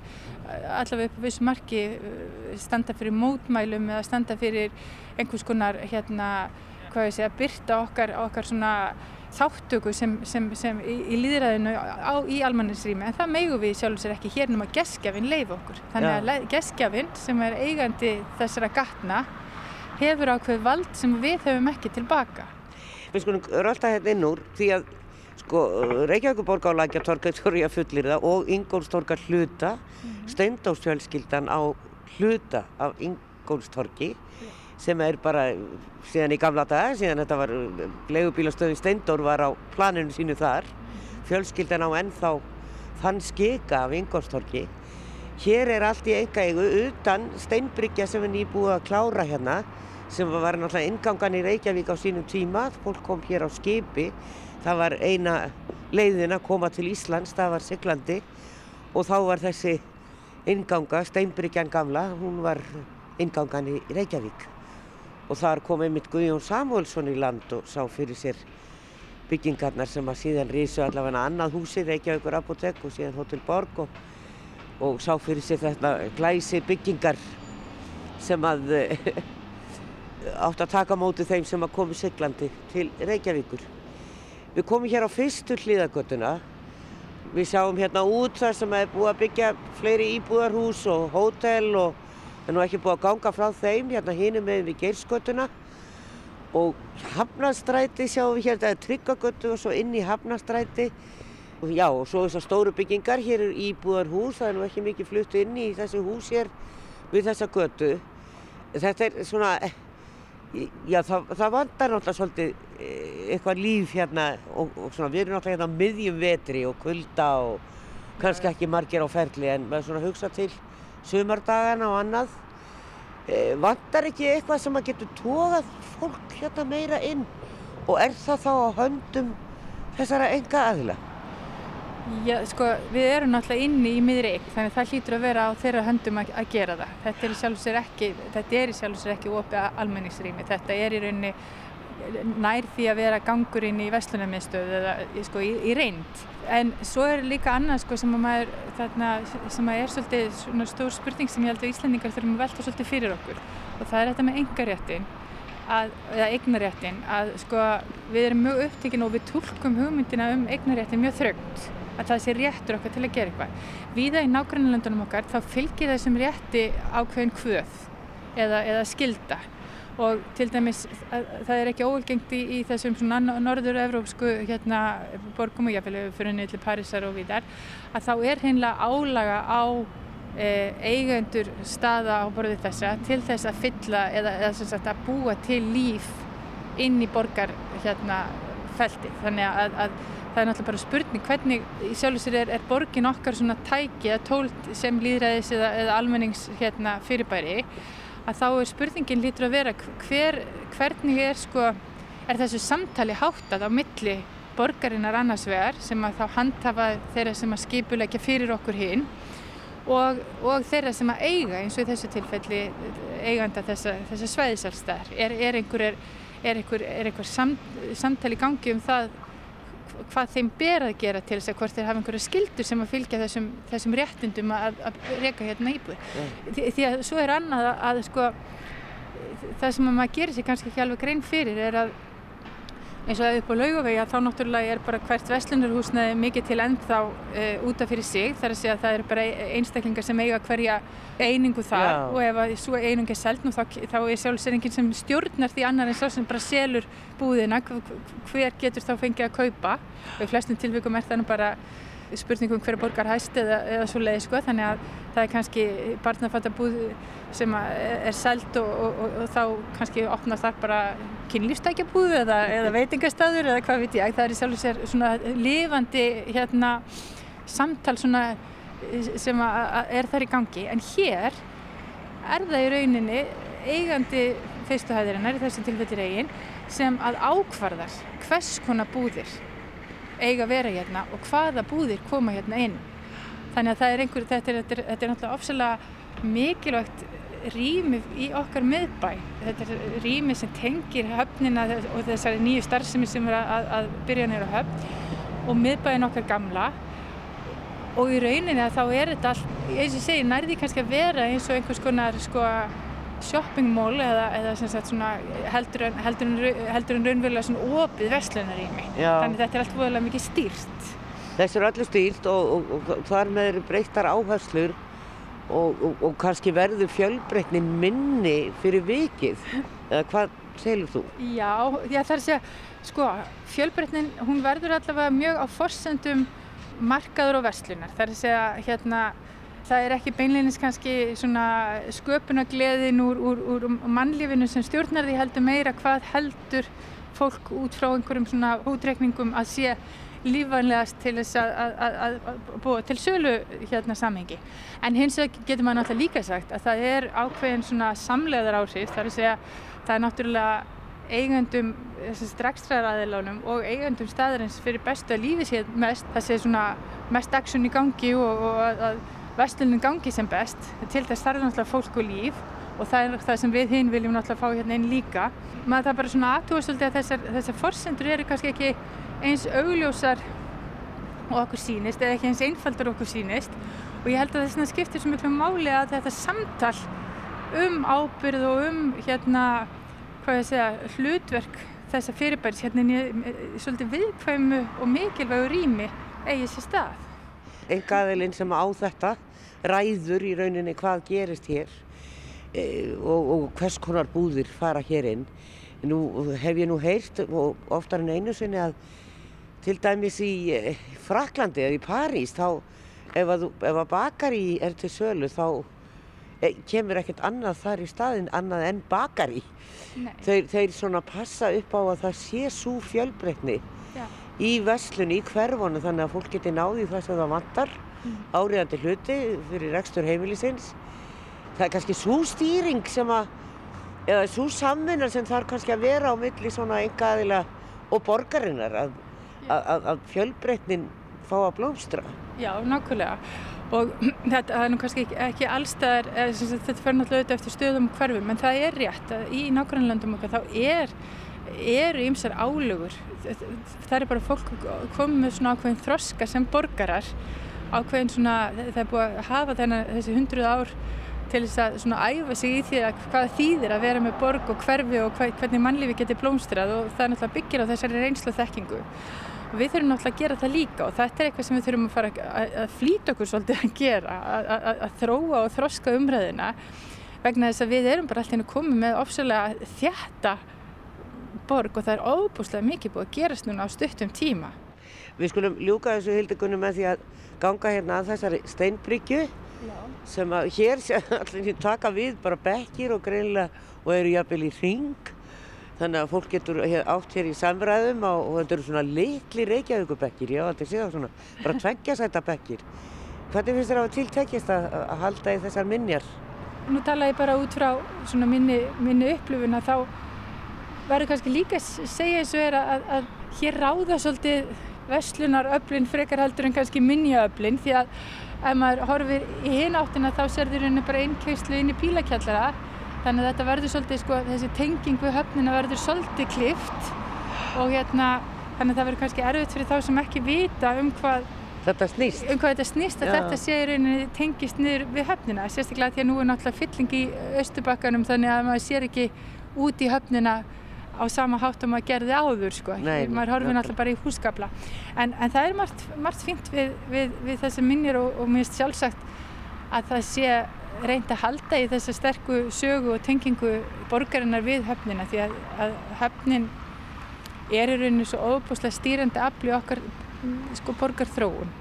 allavega upp á vissu marki eh, standa fyrir mótmælum eða standa fyrir einhvers konar hérna, hvað ég segja, byrta okkar, okkar svona þáttöku sem, sem, sem í, í líðræðinu á, í almanninsrými en það megu við sjálfur sér ekki hér nema geskjafinn leif okkur. Þannig að gestgjafinn sem er eigandi þessara gatna hefur ákveð vald sem við höfum ekki tilbaka. Við skulum rölda hérna inn úr því að sko Reykjavíkuborg á Lækjartorga þurfi að fullir það og Ingólfstorga hluta, steindósfjölskyldan á hluta af Ingólfstorgi sem er bara síðan í gamla daga, síðan þetta var leigubílastöðin Steindór var á planinu sínu þar, fjölskyldan á ennþá þann skika af Ingólfstorgi. Hér er allt í enga eigu utan steinbryggja sem er nýbúið að klára hérna sem var náttúrulega ingangan í Reykjavík á sínum tíma, fólk kom hér á skipi, það var eina leiðin að koma til Íslands, það var Siglandi. Og þá var þessi inganga, steinbryggjan gamla, hún var ingangan í Reykjavík. Og þar kom einmitt Guðjón Samuelsson í land og sá fyrir sér byggingarnar sem að síðan rísu allavega annað húsi, Reykjavíkur apotek og síðan Hotel Borg og, og sá fyrir sér þetta glæsi byggingar sem að átt að taka móti þeim sem að komu siglandi til Reykjavíkur. Við komum hér á fyrstu hlýðagötuna. Við sjáum hérna út þar sem er búið að byggja fleiri íbúðarhús og hótel og það er nú ekki búið að ganga frá þeim hérna hinum með við Geirsgötuna. Og Hafnastræti sjáum við hérna, það er Tryggagötu og svo inn í Hafnastræti. Og já, og svo þessar stóru byggingar, hér er íbúðarhús, það er nú ekki mikið flutt inn í þessu hús hér við þessa götu. Þetta er svona, já það, það vandar náttúrulega svolítið eh, eitthvað líf hérna og, og svona við erum náttúrulega hérna á miðjum vetri og kulda og kannski ekki margir á ferli en maður svona hugsa til sumardagana og annað. Eh, vandar ekki eitthvað sem að getur tóðað fólk hérna meira inn og er það þá á höndum þessara enga aðila? Já, sko, við erum náttúrulega inni í miðri eign, þannig að það hlýtur að vera á þeirra höndum að, að gera það. Þetta er í sjálf sér ekki, ekki opið almenningsrými. Þetta er í rauninni nær því að vera gangur inn í vestlunarmiðstöðu eða sko, í, í reynd. En svo er líka annað sko, sem, að maður, þarna, sem er svolítið stór spurning sem ég held að Íslandingar þurfum að velta svolítið fyrir okkur og það er þetta með engaréttin að, eða eignaréttin að sko við erum mjög upptekinn og við tólkum hugmyndina um eignaréttin mjög þröngt að það sé réttur okkar til að gera eitthvað. Víða í nágrannlöndunum okkar þá fylgir þessum rétti ákveðin kvöð eða, eða skilda og til dæmis það er ekki óvelgengt í, í þessum norður-evrópsku hérna borgum og jáfnveg fyrir niður til Parísar og víðar að þá er hreinlega álaga á e, eigendur staða á borðið þessa til þess að fylla eða, eða sagt að búa til líf inn í borgar hérna þannig að, að það er náttúrulega bara spurning hvernig í sjálf og sér er, er borgin okkar svona tæki eða tólt sem líðræðis eða, eða almennings hérna fyrirbæri? Að þá er spurningin lítur að vera hver, hvernig er sko er þessu samtali háttað á milli borgarinnar annars vegar sem að þá handhafa þeirra sem að skipulegja fyrir okkur hinn og, og þeirra sem að eiga eins og í þessu tilfelli eiganda þessa, þessa sveiðsalstæðar er, er einhver, er, er einhver, einhver samt, samtali gangi um það hvað þeim ber að gera til þess að hvort þeir hafa einhverja skildur sem að fylgja þessum, þessum réttundum að, að reyka hérna íbúið. Því, því að svo er annað að, að sko, það sem maður gerir sér kannski ekki alveg grein fyrir er að eins og að upp á laugavegi að þá náttúrulega er bara hvert vestlunarhúsnaði mikið til ennþá uh, útaf fyrir sig. Þar að segja að það eru bara einstaklingar sem eiga hverja einingu þar Já. og ef að svo einingu er selð nú þá, þá er sjálfsveringin sem stjórnar því annar en svo sem bara selur búðina. Hver getur þá fengið að kaupa? Og í flestum tilvíkum er það nú bara spurningum hverja borgar hæst eða, eða svo leiði sko. Þannig að það er kannski barnafattabúð sem er sælt og, og, og, og þá kannski opnar þar bara kynlífstækjabúð eða, eða veitingastæður eða hvað veit ég. Það er í sjálf og sér svona lifandi hérna samtal svona sem er þar í gangi. En hér er það í rauninni eigandi fyrstuhæðirinnar í þessu tilfellir eigin sem að ákvarðar hvers konar búðir eiga að vera hérna og hvaða búðir koma hérna inn. Þannig að það er einhver, þetta er, þetta er, þetta er náttúrulega ofsalega mikilvægt rými í okkar miðbæ. Þetta er rými sem tengir höfnina og þessari nýju starfsemi sem er að, að byrja nýra höfn og miðbæin okkar gamla og í rauninni að þá er þetta allt, eins og ég segi, nærði kannski að vera eins og einhvers konar sko shoppingmól eða, eða svona, heldur en, heldur en, en raunverulega svona opið verslunarími. Þannig þetta er allt voðalega mikið stýrt. Þessu er allir stýrt og, og, og þar með eru breyttar áherslur og, og kannski verður fjölbreytni minni fyrir vikið. Eða hvað segir þú? Já, já það er að segja, sko, fjölbreytnin hún verður allavega mjög á forsendum markaður og verslunar. Það er að segja, hérna, það er ekki beinleginis kannski sköpunagleðin úr, úr, úr mannlífinu sem stjórnar því heldur meira hvað heldur fólk út frá einhverjum svona útrekningum að sé lífanlegast til þess að, að, að, að búa til sölu hérna samhengi. En hins vegar getur maður náttúrulega líka sagt að það er ákveðin svona samleðar áhrif, það er að segja það er náttúrulega eigandum strekstræðaraðilánum og eigandum staðarins fyrir bestu að lífi sér mest, það sé svona mest aksjón í gangi og, og að vestlunum gangi sem best. Til þess þarf náttúrulega fólk og líf og það er það sem við hinn viljum náttúrulega fá hérna inn líka. Maður það bara svona aðtúast að þessar, þessar forsendur eru kannski ekki eins augljósar og okkur sínist eða ekki eins einfaldar okkur sínist og ég held að þess að skiptir svo miklu máli að þetta samtal um ábyrð og um hérna hvað ég segja hlutverk þessa fyrirbæris hérna í svolítið viðkvæmu og mikilvægu rými eigi sér stað. Engaðilinn sem á þetta ræður í rauninni hvað gerist hér e, og, og hvers konar búðir fara hér inn. Nú hef ég nú heyrt oftar en einu sinni að til dæmis í e, Fraklandi eða í París þá ef að, ef að bakari er til sölu þá e, kemur ekkert annað þar í staðin annað en bakari. Þeir, þeir svona passa upp á að það sé svo fjölbreytni í veslun, í hverfonu þannig að fólk geti náði þess að það vantar áriðandi hluti fyrir rekstur heimilisins. Það er kannski svo stýring sem að, eða svo samvinnar sem þarf kannski að vera á milli svona enga aðila og borgarinnar að, að, að fjölbreytnin fá að blómstra. Já, nákvæmlega. Og þetta er nú kannski ekki, ekki allstæðar, þetta fer náttúrulega auðvitað eftir stöðum og hverfum, en það er rétt að í nákvæmlandum okkar þá er eru ymsar álögur. Það er bara fólk komið með svona ákveðin þroska sem borgarar ákveðin svona, það er búið að hafa þennan, þessi hundruð ár til þess að svona æfa sig í því að hvað þýðir að vera með borg og hverfi og hvernig mannlífi getur blómstrað og það er náttúrulega byggir á þessari reynslu þekkingu. Og við þurfum náttúrulega að gera það líka og þetta er eitthvað sem við þurfum að fara að, að flýta okkur svolítið að gera, að, að, að þróa og þroska umræðina vegna þess að við erum bara alltaf komið með ofsalega þjætta borg og það er óbúslega mikið búið að gerast núna á stuttum tíma. Við skulum ljúka þessu hildegunum með því að ganga hérna að þessari steinbryggju sem að hér sé allir taka við bara bekkir og greinlega og eru jafnvel í ring þannig að fólk getur átt hér í samræðum og, og þetta eru svona litli reykjaðugubekkir, já þetta sé það svona bara tveggja sæta bekkir. Hvernig finnst þér á að tiltekjast að, að halda í þessar minjar? Nú tala ég bara út frá svona minni, minni upplifun að þá verður kannski líka að segja eins og er að, að hér ráða svolítið vestlunaröflin frekar heldur en kannski minjaöflin því að ef maður horfir í hinn áttina þá serður henni bara einn keislu inn í pílakjallara. Þannig að þetta verður svolítið sko þessi tenging við höfnina verður svolítið klift og hérna þannig að það verður kannski erfitt fyrir þá sem ekki vita um hvað Þetta snýst? Um hvað þetta snýst að þetta sé í rauninni tengist niður við höfnina. Sérstaklega því að nú er náttúrulega fylling í Östubakkanum þannig að maður sér ekki út í höfnina á sama hátt og maður gerði áður sko. Maður horfið náttúrulega bara í húsgabla en, en það er margt, margt fint við, við, við þessi minnir og, og mér finnst sjálfsagt að það sé reynd að halda í þessa sterku sögu og tengingu borgarinnar við höfnina því að, að höfnin er í rauninu svo óbúslega stýrandi afli okkar sko borgarþróun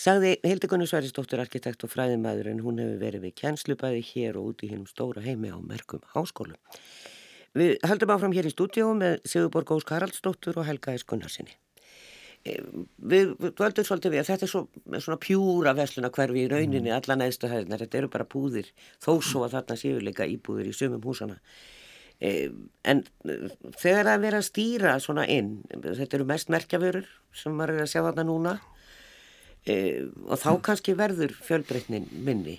Sagði Hildegunni Sværistóttur arkitekt og fræðimæður en hún hefur verið við kjenslubæði hér og út í hinnum stóra heimi á merkum háskólu. Við höldum áfram hér í stúdíu með Sigurborg Ósk Haraldsdóttur og Helga S. Gunnarsinni. Eh, við völdum svolítið við að þetta er svo, svona pjúra vesluna hverfi í rauninni mm. alla neðstu hæðinar, þetta eru bara púðir þó svo að þarna séu líka íbúðir í sumum húsana. Eh, en eh, þegar það verður að stýra svona inn, þetta eru mest merkjaförur sem maður er að sjá þarna núna E, og þá kannski verður fjölbreytnin minni.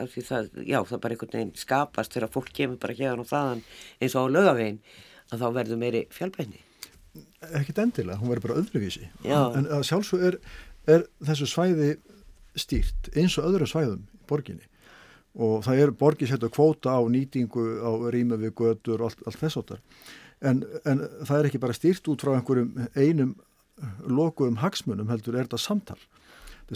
Af því það, já það bara einhvern veginn skapast þegar fólk kemur bara hérna og þaðan eins og á lögavegin að þá verður meiri fjölbreytni. Ekkit endilega, hún verður bara öðruvísi. Já. en sjálfsög er, er þessu svæði stýrt eins og öðru svæðum í borginni. Og það er borgið sett að kvóta á nýtingu á rýma við götur og allt, allt þess áttar en, en það er ekki bara stýrt út frá einhverjum einum lokuðum hagsmunum heldur er þetta samtal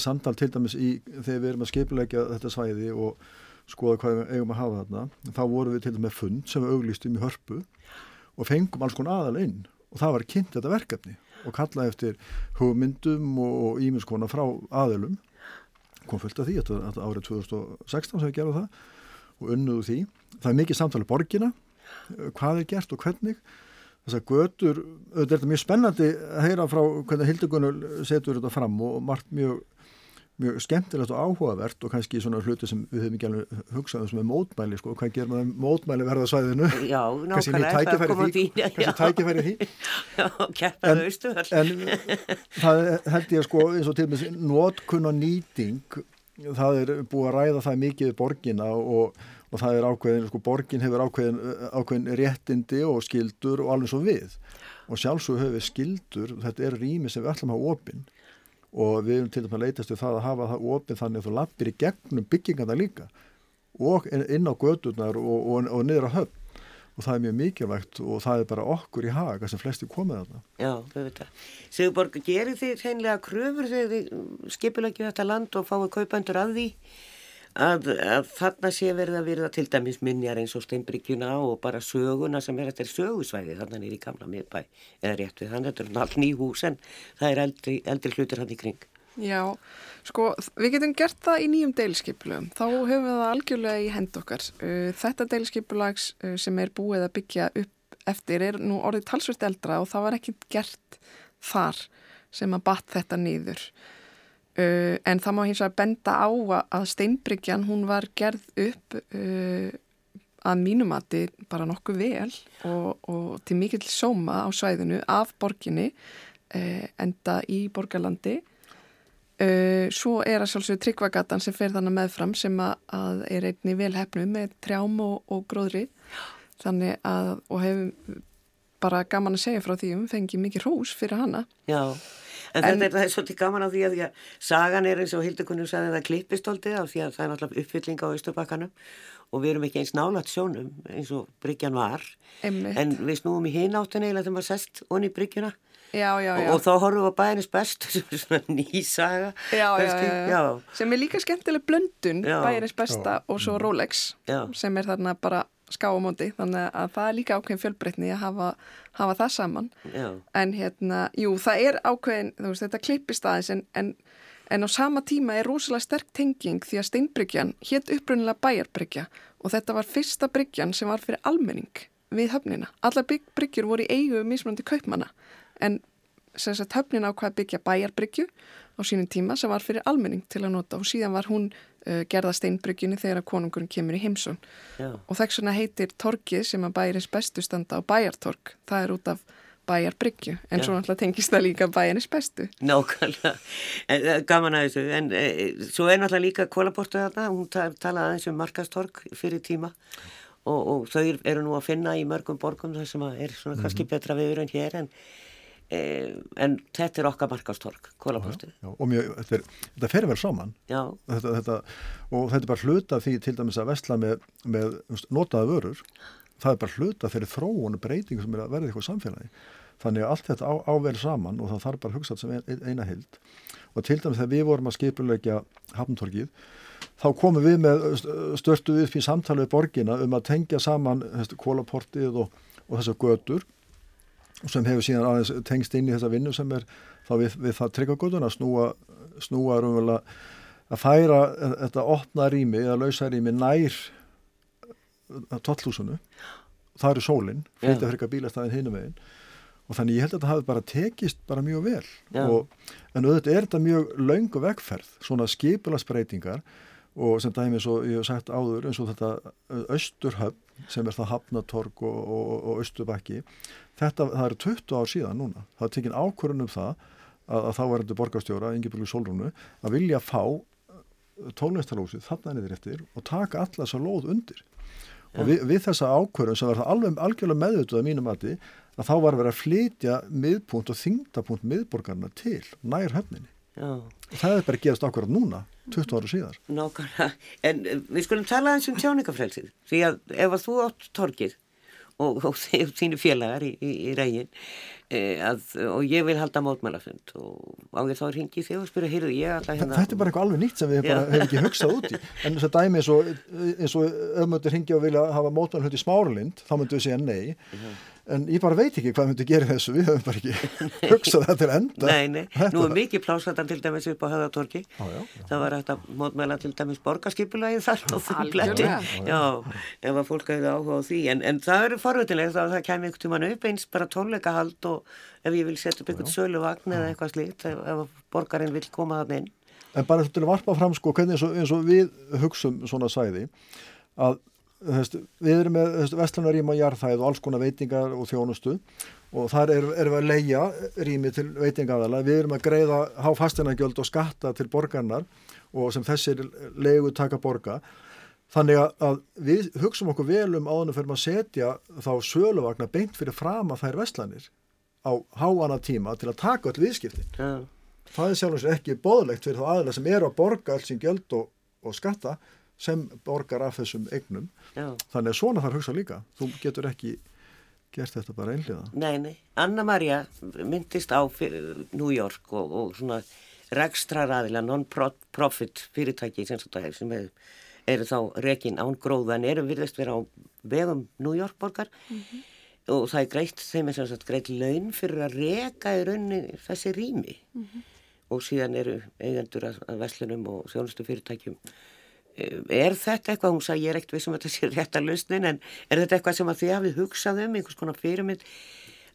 samtal til dæmis í þegar við erum að skeipilegja þetta svæði og skoða hvað við eigum að hafa þarna þá vorum við til dæmis með fund sem við auglýstum í hörpu og fengum alls konar aðal inn og það var kynnt þetta verkefni og kallaði eftir hugmyndum og ímiðskona frá aðalum kom fullt af því, þetta árið 2016 sem við gerum það og unnuðu því. Það er mikið samtalið borgina hvað er gert og hvernig þess að götur, auðvitað er þetta mjög spennandi að heyra frá hvernig Hildegunul setur þetta fram og margt mjög mjög skemmtilegt og áhugavert og kannski svona hluti sem við höfum ekki alveg hugsaðum sem er mótmæli sko, hvað gerir maður mótmæli verðasvæðinu Já, nákvæmlega, það kom á því Kannski tækifæri því Já, keppaðu austuðar En það held ég sko eins og til og með nótkunn og nýting það er búið að ræða það mikið í borgina og, og það er ákveðin, sko borgin hefur ákveðin, ákveðin réttindi og skildur og alveg svo við og sjálfsög höfum við skildur, þetta er rými sem við ætlum að hafa opinn og við erum til dæmis að leytast við það að hafa það opið þannig að þú lappir í gegnum byggingana líka og inn á gödunar og, og, og niður á höfn og það er mjög mikilvægt og það er bara okkur í haga sem flesti komið þarna. Já, þau veit það. Sigurborg, gerir þið hreinlega kröfur þegar þið skipilegju þetta land og fáið kaupandur að því? Að, að þarna sé verið að verða til dæmis minjar eins og steinbryggjuna og bara söguna sem er þetta sögusvæði þannig er í gamla miðbæ eða rétt við þannig, þetta er allt ný hús en það er eldri, eldri hlutur hann í kring. Já, sko við getum gert það í nýjum deilskipulagum þá höfum við það algjörlega í hend okkar. Uh, þetta deilskipulags uh, sem er búið að byggja upp eftir er nú orðið talsvört eldra og það var ekki gert þar sem að batt þetta nýður Uh, en það má hins vegar benda á að steinbryggjan hún var gerð upp uh, að mínumati bara nokkuð vel og, og til mikill sóma á svæðinu af borginni uh, enda í borgarlandi. Svo er að sjálfsögur tryggvagatan sem fer þannig meðfram sem að, að er einni velhæfnu með trjám og, og gróðri. Þannig að og hefum bara gaman að segja frá því um fengi mikið hrús fyrir hana. Já En, en þetta er svolítið gaman á því að, því að sagan er eins og Hildekunum sagði það klippistóldi af því að það er náttúrulega uppfylling á Östubakkanum og við erum ekki eins nálat sjónum eins og Bryggjan var Einmitt. en við snúum í hináttunni eða þegar maður sest onni í Bryggjuna já, já, já. og, og þá horfum við á bæðinis best sem er svona nýsaga Já, já, kannski. já, já. sem er líka skemmtileg blöndun bæjarins besta og svo Rolex Já. sem er þarna bara skáamóndi þannig að það er líka ákveðin fjölbreytni að hafa, hafa það saman Já. en hérna, jú, það er ákveðin veist, þetta klippist aðeins en, en, en á sama tíma er rosalega sterk tenging því að Steinbryggjan hétt upprunnilega bæjarbryggja og þetta var fyrsta bryggjan sem var fyrir almenning við höfnina. Bygg, bryggjur voru í eigu mismunandi kaupmanna en sem sagt höfnin ákvað að byggja bæjarbryggju á sínum tíma sem var fyrir almenning til að nota og síðan var hún gerða steinbryggjunni þegar að konungurinn kemur í heimsón Já. og þess vegna heitir torkið sem að bæjarins bestu standa á bæjartork það er út af bæjarbryggju en svo náttúrulega tengist það líka bæjarins bestu. Nákvæmlega, en, eh, gaman að þessu, en e, svo er náttúrulega líka kólaportu þarna, hún ta- talaði aðeins um markastorg fyrir tíma. Og, og þau eru nú að finna í mörgum borgum þar sem að er svona kannski betra viður en hér en, en þetta er okkar markastorg, kólaportu. Já, og mjög, þetta, er, þetta fer vel saman. Já, þetta, þetta, og þetta er bara hluta því til dæmis að vesla með, með notaða vörur það er bara hluta fyrir þróun og breytingu sem er að verða eitthvað samfélagi. Þannig að allt þetta á, á vel saman og það þarf bara að hugsa þetta sem ein, eina hild og til dæmis þegar við vorum að skipulegja hafntorkið þá komum við með störtu upp í samtali við borgina um að tengja saman kólaportið og, og þessar götur sem hefur síðan aðeins tengst inn í þessa vinnu sem er þá við, við það tryggagötun að snúa, snúa rumvöla að færa þetta opna rými eða lausa rými nær tollhúsinu. Það eru sólinn, flytja fyrir bílastæðin hinum veginn og þannig ég held að þetta hafi bara tekist bara mjög vel. Og, en auðvitað er þetta mjög laungu vegferð svona skipulasbreytingar og sem dæmi eins og ég hef sagt áður eins og þetta austurhöfn sem er það hafnatorg og, og, og austurbakki. Þetta, það eru 20 ár síðan núna. Það er tekin ákvörðun um það að, að þá var þetta borgarstjóra, Ingeborg Solrúnu að vilja fá tónlistarlósið þarna niður eftir og taka alla þessa lóð undir. Og við, við þessa ákvörðun sem var það alveg algjörlega meðvituð að mínum mati að þá var verið að flytja miðpunkt og þingdapunkt miðborgarna til nær höfninni. já. Og það er bara að gerast akkurat núna 20 ára síðar. Nákvæmlega, en eh, við skulum tala eins um tjáningafrelsið, því að ef að þú átt torkið og, og þínu félagar í, í, í reygin e, og ég vil halda mótmælafund og á því þá er hingið þig og spyrja, heyrðu, ég alltaf hérna Þetta er bara eitthvað alveg nýtt sem við hefum ekki hugsað út í. En þess að dæmi eins og, og maður hingið og vilja hafa mótmælafund í smáralind þá myndu við segja nei en ég bara veit ekki hvað myndi gera þessu við höfum bara ekki hugsað þetta til enda. Nei, nei, Þetta nú er mikið plásatan til dæmis upp á höfðatorki það var hægt að mótmæla til dæmis borgarskipulagið þar og þungletti Algjörlega. já, ef að fólk hefði áhuga á því. En, en það eru forveitilegt að það kemur einhvern tíman upp eins bara tónleikahald og ef ég vil setja upp einhvern söluvagn eða eitthvað slíkt ef, ef borgarinn vil koma þann inn. En bara til að varpa fram sko hvernig eins og, eins og við hugsum svona svæði að þess, við erum með vestlunaríma jarðhæð og alls konar veitingar og þjónustu. Og þar erum, erum við að leia rými til veitingaðala, við erum að greiða háfastinagjöld og skatta til borgarnar og sem þessir leigu taka borga. Þannig að, við hugsum okkur vel um áðunum fyrir að setja þá söluvagnar beint fyrir frama þær vestlanir á háana tíma til að taka öll viðskiptin. Já, það er sjálf og sér ekki bóðlegt fyrir þá aðla sem eru að borga alls í gjöld og, og skatta sem borgar af þessum eignum. Já. Þannig að svona þarf hugsa líka. Þú getur ekki gert þetta bara einliða Nei, nei, Anna Maria myndist á New York og, og svona rekstraraðila non-profit fyrirtæki sem, er, sem eru, eru þá rekin án gróða en eru virðist vera á vegum New York borgar. Og það er greitt þeim er sem sagt greitt laun fyrir að reka í rauninni þessi rými. Og síðan eru eigendur að, að veslunum og þjónustu fyrirtækjum Er þetta eitthvað, hún sagði ég er ekkert við sem þetta sé rétt að lausnin en er þetta eitthvað sem að þið hafið hugsað um, einhvers konar fyrirmynd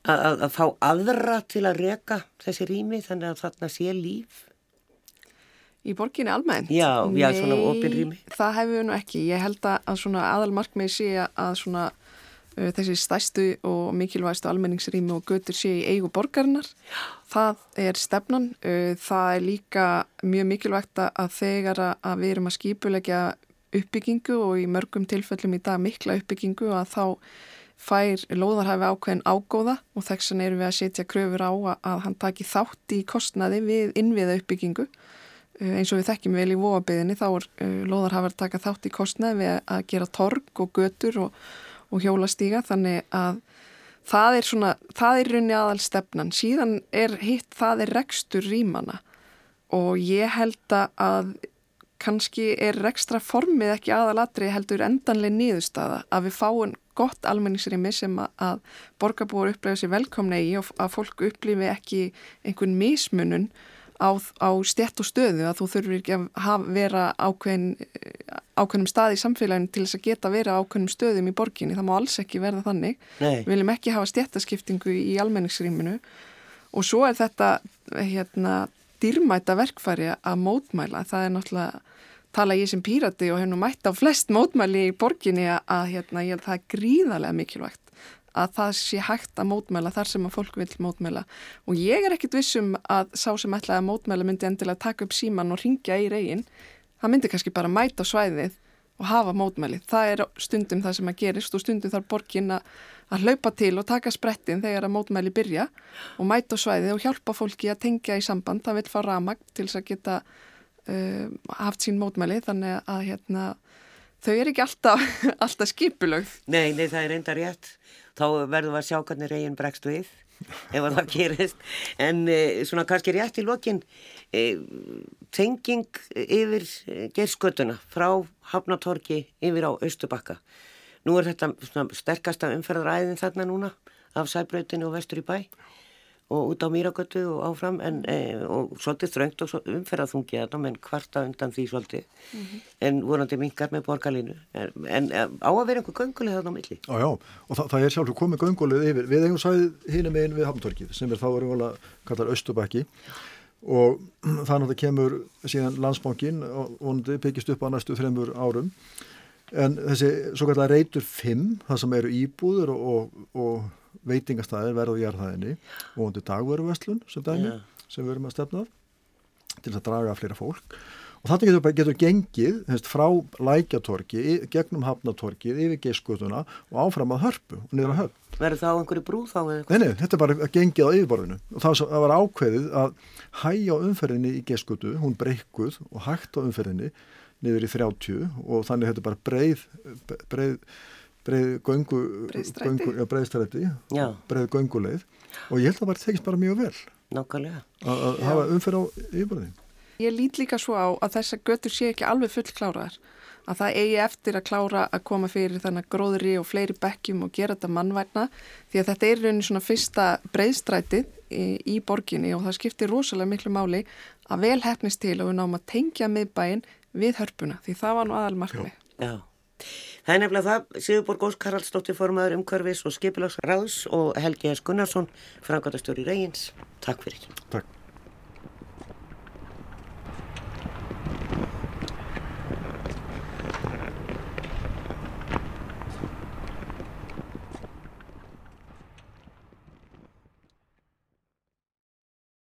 að, að, að fá aðra til að reka þessi rými þannig að þarna sé líf? Í borginni almennt? Já, já, svona opin rými. það hefur við nú ekki. Ég held að, svona aðalmarkmið sé að svona þessi stæstu og mikilvægstu almenningsrými og götur sé í eigu borgarinnar. Það er stefnan. Uh, það er líka mjög mikilvægt að- þegar að, við erum að skipulegja uppbyggingu og í mörgum tilfellum í dag mikla uppbyggingu að þá fær lóðarhafi ákveðin ágóða og þess vegna erum við að setja kröfur á að, hann taki þátt í kostnaði við innviða uppbyggingu. Uh, eins og við þekkjum vel í vofabiðinni þá er lóðarhafar taka þátt í kostnaði við að gera torg og götur og, og hjólastíga þannig að það er svona, það er runni aðal stefnan. Síðan er hitt, það er rekstur rýmana og ég held að kannski er rekstra formið ekki aðalatri heldur endanlega nýðustada að við fáum gott almenningsrými sem að borgarbúar upplega sér velkomna í og að fólk upplifi ekki einhvern mismunun á, á stjætt og stöðu að þú þurfur ekki að hafa, vera ákveðin, ákveðnum stað í samfélaginu til þess að geta vera ákveðnum stöðum í borginni. Það má alls ekki verða þannig. Nei. Við viljum ekki hafa stjættaskiptingu í almenningsrýminu og svo er þetta hérna, dýrmæta verkfæri að mótmæla. Það er náttúrulega tala ég sem pírati og hef nú mætt á flest mótmæli í borginni að hérna, ég það er gríðarlega mikilvægt að það sé hægt að mótmæla þar sem að fólk vil mótmæla og ég er ekkit vissum að sá sem ætlaði að mótmæla myndi endilega taka upp síman og ringja í reygin það myndi kannski bara mæta á svæðið og hafa mótmæli. Það er stundum það sem að gerist og stundum þarf borgin að, hlaupa til og taka sprettin þegar að mótmæli byrja og mæta á svæðið og hjálpa fólki að tengja í samband, það vil fá ramag til þess að geta uh, haft sín mótmæli þannig að hérna, þau er ekki alltaf, alltaf skipulögð. Nei, nei, það er enda rétt. Þá verðum við að sjá hvernig reygin bregst við ef það gerist. En eh, svona kannski rétt í lokin, eh, tenging yfir eh, gerskötuna frá Hafnatorki yfir á Östubakka. Nú er þetta sterkasta umferðaræðin þarna núna af sæbrautinu og vestur í bæ og út á Mýragötu og áfram en, e, og svolítið þröngt og umferðaþungi að það menn kvarta undan því svolítið. Mm -hmm. en vonandi mingar með borgarlínu. En, en á að vera einhver göngulið þarna á milli. Já, já, og það, það er sjálfur komið göngulið yfir, við eigum sæðið hínum einn við Hafntorkið sem er þá erum við að kalla Östubæki og þannig að það kemur síðan landsbánkin og vonandi byggist upp á næstu þreymur árum en þessi svo kallar reytur 5 það sem eru íbúður og, og, og veitingastæðir verða á jarðhæðinni og undir dagveruverslun sem dæmi yeah. sem við erum að stefna til að draga fleira fólk og þetta getur, getur gengið hefst, frá lækjatorki, gegnum hafnatorkið yfir geiskutuna og áfram að hörpu og niður að höfn. Verður það á einhverju brú þá? Nei, nei, þetta er bara að gengið á yfirborðinu og það var ákveðið að hæja á umferðinni í geiskutu, hún breykkuð og hægt á umferðinni niður í 30 og þannig þetta er bara breið, breið breið göngu, breiðstræti breið gönguleið. Og ég held að það tekist bara mjög vel. Nákvæmlega. Að hafa umferð á yfirbörði Ég lít líka svo á að þessar götur sé ekki alveg full kláraðar að það eigi eftir að klára að koma fyrir þannig gróðri og fleiri bekkjum og gera þetta mannvægna því að þetta er raunin svona fyrsta breiðstrætið í, í borginni og það skiptir rosalega miklu máli að vel hefnist til og við náum að tengja miðbæin við hörpuna því það var nú aðal markmi Já Það er nefnilega það, Sigurborg Óskarhaldsdóttir formaður umhverfis og skipilagsráðs og Helgi S. Gunnarsson, frangatastjóri Reyins. Takk fyrir. Takk.